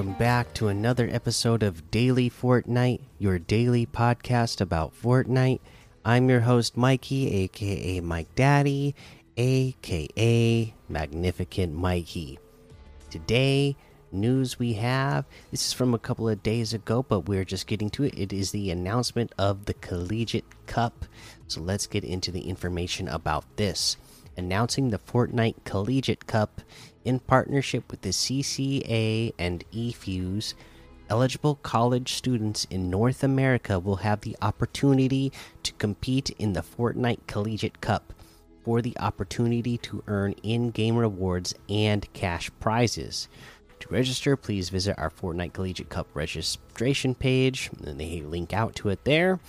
Welcome back to another episode of Daily Fortnite, your daily podcast about Fortnite. I'm your host, Mikey, aka Mike Daddy, aka Magnificent Mikey. Today, news we have this is from a couple of days ago, but we're just getting to it. It is the announcement of the Collegiate Cup. So let's get into the information about this. Announcing the Fortnite Collegiate Cup in partnership with the CCA and eFuse, eligible college students in North America will have the opportunity to compete in the Fortnite Collegiate Cup for the opportunity to earn in game rewards and cash prizes. To register, please visit our Fortnite Collegiate Cup registration page, and they link out to it there.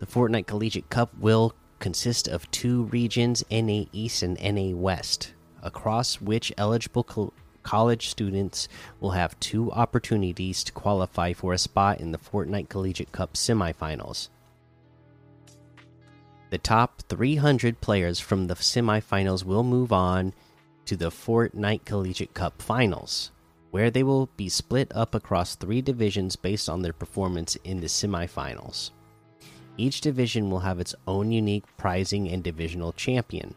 The Fortnite Collegiate Cup will consist of two regions, NA East and NA West across which eligible co college students will have two opportunities to qualify for a spot in the Fortnite Collegiate Cup semifinals. The top 300 players from the semifinals will move on to the Fortnite Collegiate Cup finals, where they will be split up across three divisions based on their performance in the semifinals. Each division will have its own unique prizing and divisional champion.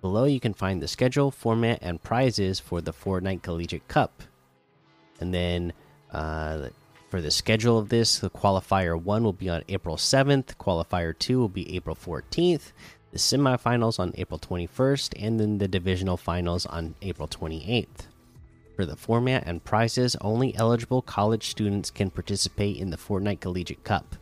Below, you can find the schedule, format, and prizes for the Fortnite Collegiate Cup. And then uh, for the schedule of this, the qualifier 1 will be on April 7th, qualifier 2 will be April 14th, the semifinals on April 21st, and then the divisional finals on April 28th. For the format and prizes, only eligible college students can participate in the Fortnite Collegiate Cup.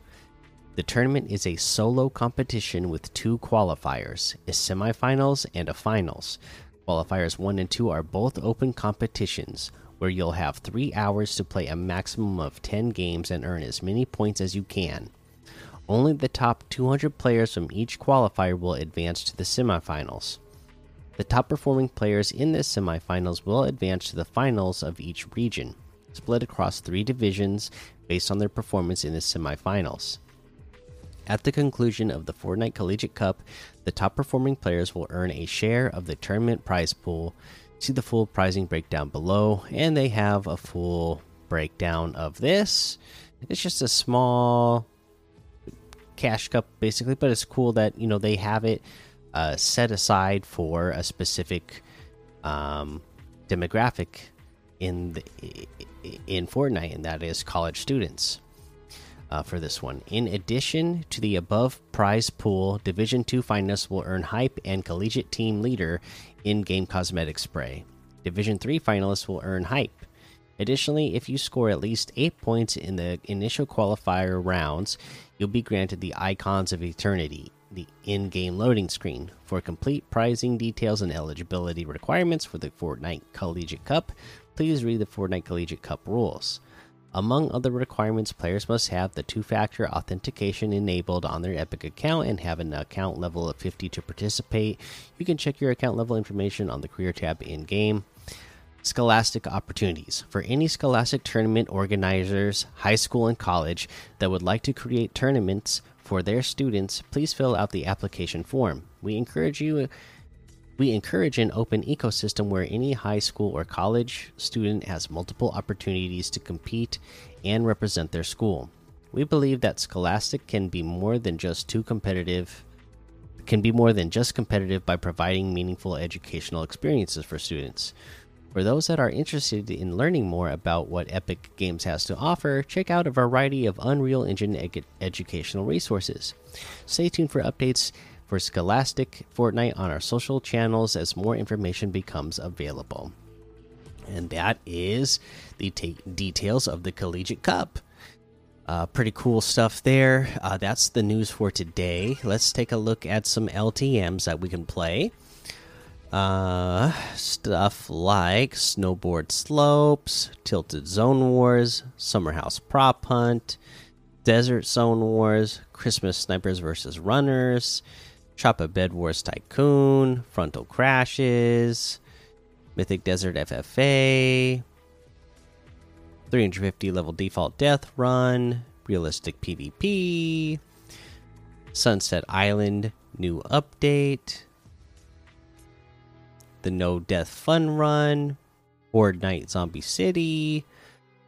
The tournament is a solo competition with two qualifiers, a semifinals and a finals. Qualifiers 1 and 2 are both open competitions where you'll have 3 hours to play a maximum of 10 games and earn as many points as you can. Only the top 200 players from each qualifier will advance to the semifinals. The top performing players in the semifinals will advance to the finals of each region, split across three divisions based on their performance in the semifinals. At the conclusion of the Fortnite Collegiate Cup, the top performing players will earn a share of the tournament prize pool. See the full prizing breakdown below, and they have a full breakdown of this. It's just a small cash cup, basically, but it's cool that you know they have it uh, set aside for a specific um, demographic in the in Fortnite, and that is college students uh, for this one. In addition to the above prize pool, Division 2 finalists will earn Hype and Collegiate Team Leader in game cosmetic spray. Division 3 finalists will earn Hype. Additionally, if you score at least 8 points in the initial qualifier rounds, you'll be granted the Icons of Eternity, the in game loading screen. For complete pricing details and eligibility requirements for the Fortnite Collegiate Cup, please read the Fortnite Collegiate Cup rules. Among other requirements, players must have the two factor authentication enabled on their Epic account and have an account level of 50 to participate. You can check your account level information on the career tab in game. Scholastic opportunities. For any Scholastic tournament organizers, high school and college, that would like to create tournaments for their students, please fill out the application form. We encourage you we encourage an open ecosystem where any high school or college student has multiple opportunities to compete and represent their school. We believe that Scholastic can be more than just too competitive can be more than just competitive by providing meaningful educational experiences for students. For those that are interested in learning more about what Epic Games has to offer, check out a variety of Unreal Engine ed educational resources. Stay tuned for updates for Scholastic Fortnite on our social channels as more information becomes available. And that is the details of the Collegiate Cup. Uh, pretty cool stuff there. Uh, that's the news for today. Let's take a look at some LTMs that we can play. Uh, stuff like Snowboard Slopes, Tilted Zone Wars, Summer House Prop Hunt, Desert Zone Wars, Christmas Snipers versus Runners, Chop a Bed Wars Tycoon, Frontal Crashes, Mythic Desert FFA, 350 level default death run, realistic PvP, Sunset Island new update, the no death fun run, Horde Night Zombie City,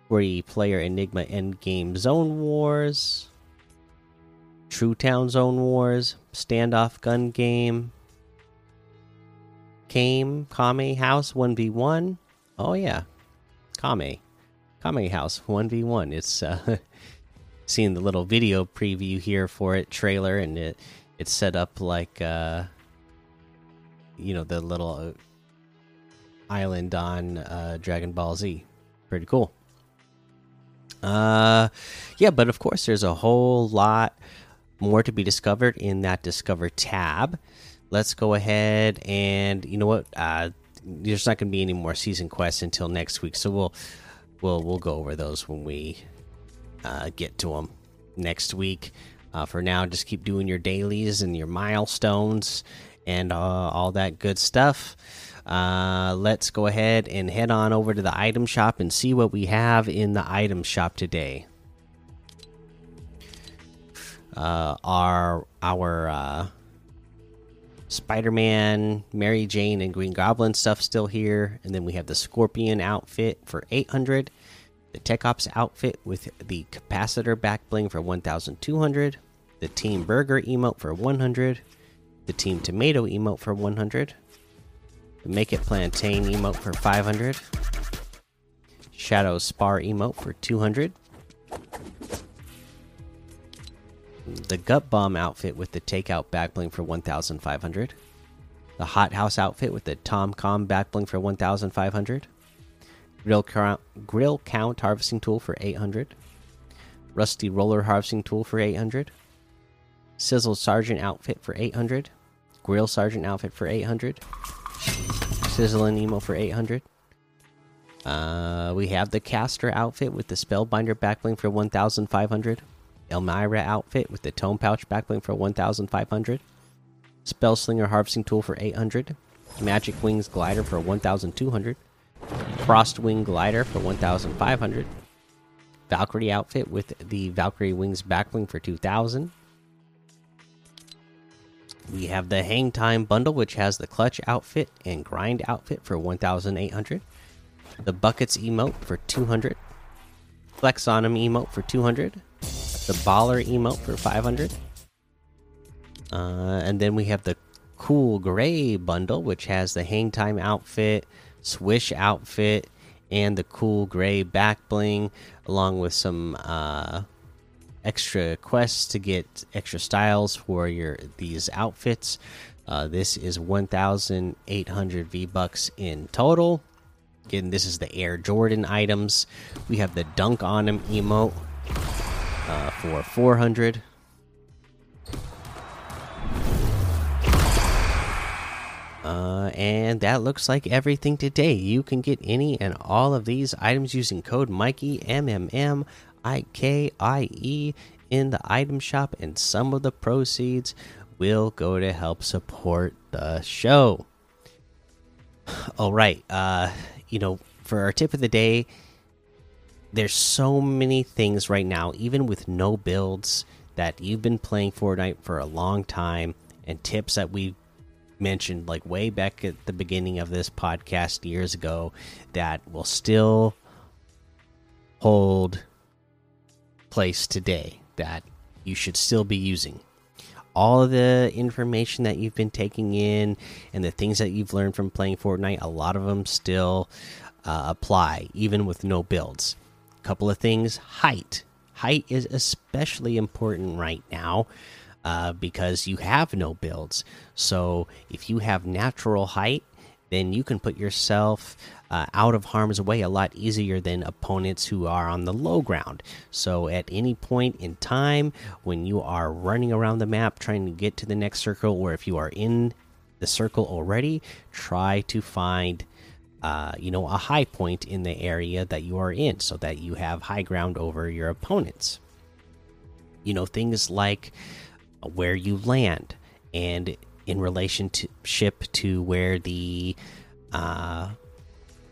40 player Enigma Endgame Zone Wars, True Town Zone Wars, Standoff Gun Game, Came, Kame House 1v1. Oh, yeah. Kame. Kame House 1v1. It's uh, seeing the little video preview here for it, trailer, and it it's set up like, uh, you know, the little island on uh, Dragon Ball Z. Pretty cool. Uh, yeah, but of course, there's a whole lot more to be discovered in that Discover tab. Let's go ahead and you know what? Uh, there's not going to be any more season quests until next week, so we'll we'll we'll go over those when we uh, get to them next week. Uh, for now, just keep doing your dailies and your milestones and uh, all that good stuff. Uh, let's go ahead and head on over to the item shop and see what we have in the item shop today. Uh, our our uh, Spider-Man, Mary Jane, and Green Goblin stuff still here, and then we have the Scorpion outfit for 800, the Tech Ops outfit with the capacitor back bling for 1,200, the Team Burger emote for 100, the Team Tomato emote for 100, the Make It Plantain emote for 500, Shadow Spar emote for 200 the gut bomb outfit with the takeout backbling for 1500 the hot house outfit with the tom com backbling for 1500 grill count, grill count harvesting tool for 800 rusty roller harvesting tool for 800 sizzle sergeant outfit for 800 grill sergeant outfit for 800 Sizzle and emo for 800 uh, we have the caster outfit with the spellbinder backbling for 1500 Elmira outfit with the tome pouch backbling for 1500. Spellslinger harvesting tool for 800. Magic Wings glider for 1200. Frostwing glider for 1500. Valkyrie outfit with the Valkyrie Wings backbling for 2000. We have the Hang Time bundle, which has the Clutch outfit and Grind outfit for 1800. The Buckets emote for 200. Flex on emote for 200 the baller emote for 500 uh, and then we have the cool gray bundle which has the hang time outfit swish outfit and the cool gray back bling along with some uh, extra quests to get extra styles for your these outfits. Uh, this is 1800 v bucks in total. Again this is the air jordan items. We have the dunk on him emote uh, for 400. Uh, and that looks like everything today. You can get any and all of these items using code Mikey M M M I K I E in the item shop, and some of the proceeds will go to help support the show. All right, uh, you know, for our tip of the day, there's so many things right now, even with no builds, that you've been playing Fortnite for a long time, and tips that we mentioned like way back at the beginning of this podcast years ago that will still hold place today that you should still be using. All of the information that you've been taking in and the things that you've learned from playing Fortnite, a lot of them still uh, apply, even with no builds couple of things. Height. Height is especially important right now uh, because you have no builds. So if you have natural height then you can put yourself uh, out of harm's way a lot easier than opponents who are on the low ground. So, at any point in time when you are running around the map trying to get to the next circle, or if you are in the circle already, try to find uh, you know, a high point in the area that you are in so that you have high ground over your opponents. You know, things like where you land and in relationship to where the uh,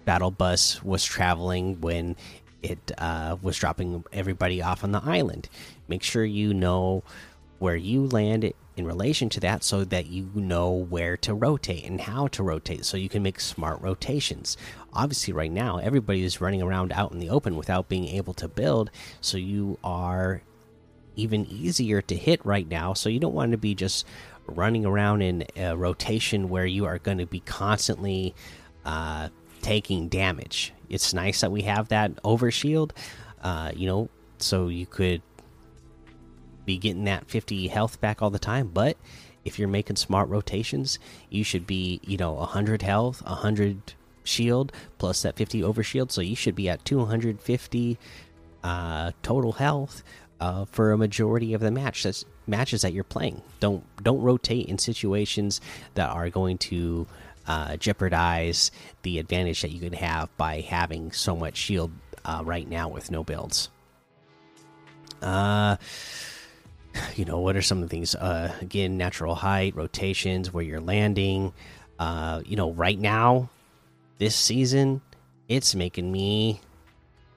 battle bus was traveling when it uh, was dropping everybody off on the island. Make sure you know where you land in relation to that so that you know where to rotate and how to rotate so you can make smart rotations. Obviously, right now, everybody is running around out in the open without being able to build, so you are even easier to hit right now. So you don't want to be just running around in a rotation where you are going to be constantly uh, taking damage. It's nice that we have that overshield, uh, you know, so you could be getting that 50 health back all the time. But if you're making smart rotations, you should be, you know, 100 health, 100 shield plus that 50 overshield. So you should be at 250 uh, total health uh, for a majority of the match. That's matches that you're playing. Don't don't rotate in situations that are going to uh, jeopardize the advantage that you could have by having so much shield uh, right now with no builds. Uh, you know what are some of the things? Uh, again, natural height, rotations, where you're landing. Uh, you know, right now, this season, it's making me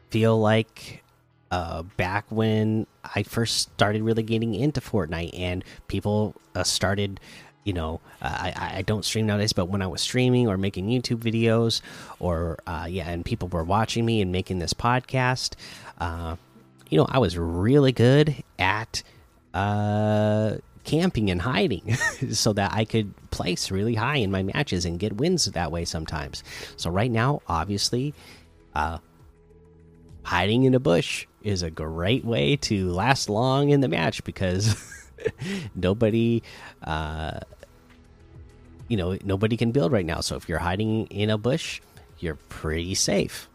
feel like uh, back when I first started really getting into Fortnite and people uh, started, you know, uh, I, I don't stream nowadays, but when I was streaming or making YouTube videos or, uh, yeah, and people were watching me and making this podcast, uh, you know, I was really good at uh, camping and hiding so that I could place really high in my matches and get wins that way sometimes. So, right now, obviously, uh, hiding in a bush is a great way to last long in the match because nobody uh you know nobody can build right now so if you're hiding in a bush you're pretty safe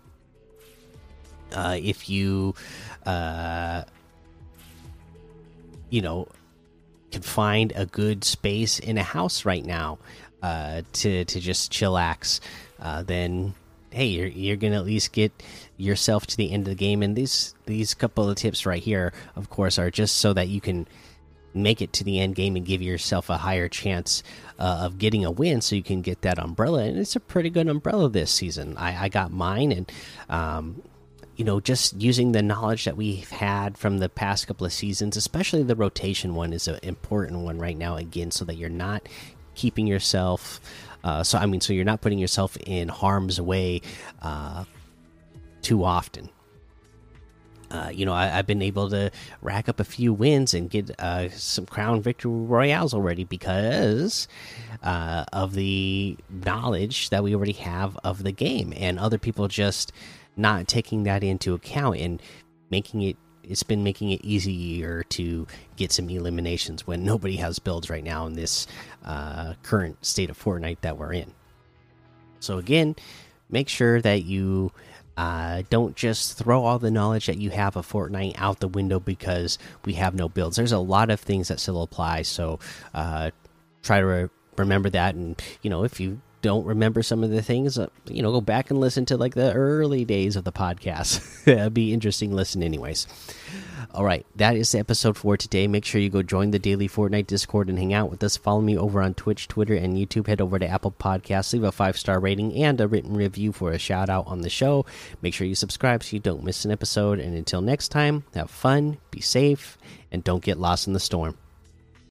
uh if you uh you know can find a good space in a house right now uh to to just chillax uh then hey, you're you're gonna at least get yourself to the end of the game. And these these couple of tips right here, of course, are just so that you can make it to the end game and give yourself a higher chance uh, of getting a win, so you can get that umbrella. And it's a pretty good umbrella this season. I, I got mine, and um, you know, just using the knowledge that we've had from the past couple of seasons, especially the rotation one, is an important one right now. Again, so that you're not keeping yourself uh, so I mean, so you're not putting yourself in harm's way uh, too often. Uh, you know, I, have been able to rack up a few wins and get uh, some crown victory royales already because uh, of the knowledge that we already have of the game, and other people just not taking that into account and making it it's been making it easier to get some eliminations when nobody has builds right now in this uh, current state of Fortnite that we're in. So again, make sure that you uh, don't just throw all the knowledge that you have of Fortnite out the window because we have no builds. There's a lot of things that still apply, so uh, try to re remember that. And you know, if you don't remember some of the things, uh, you know, go back and listen to like the early days of the podcast. It'd be interesting listen, anyways. All right, that is the episode for today. Make sure you go join the daily Fortnite Discord and hang out with us. Follow me over on Twitch, Twitter, and YouTube. Head over to Apple Podcasts, leave a five star rating and a written review for a shout out on the show. Make sure you subscribe so you don't miss an episode. And until next time, have fun, be safe, and don't get lost in the storm.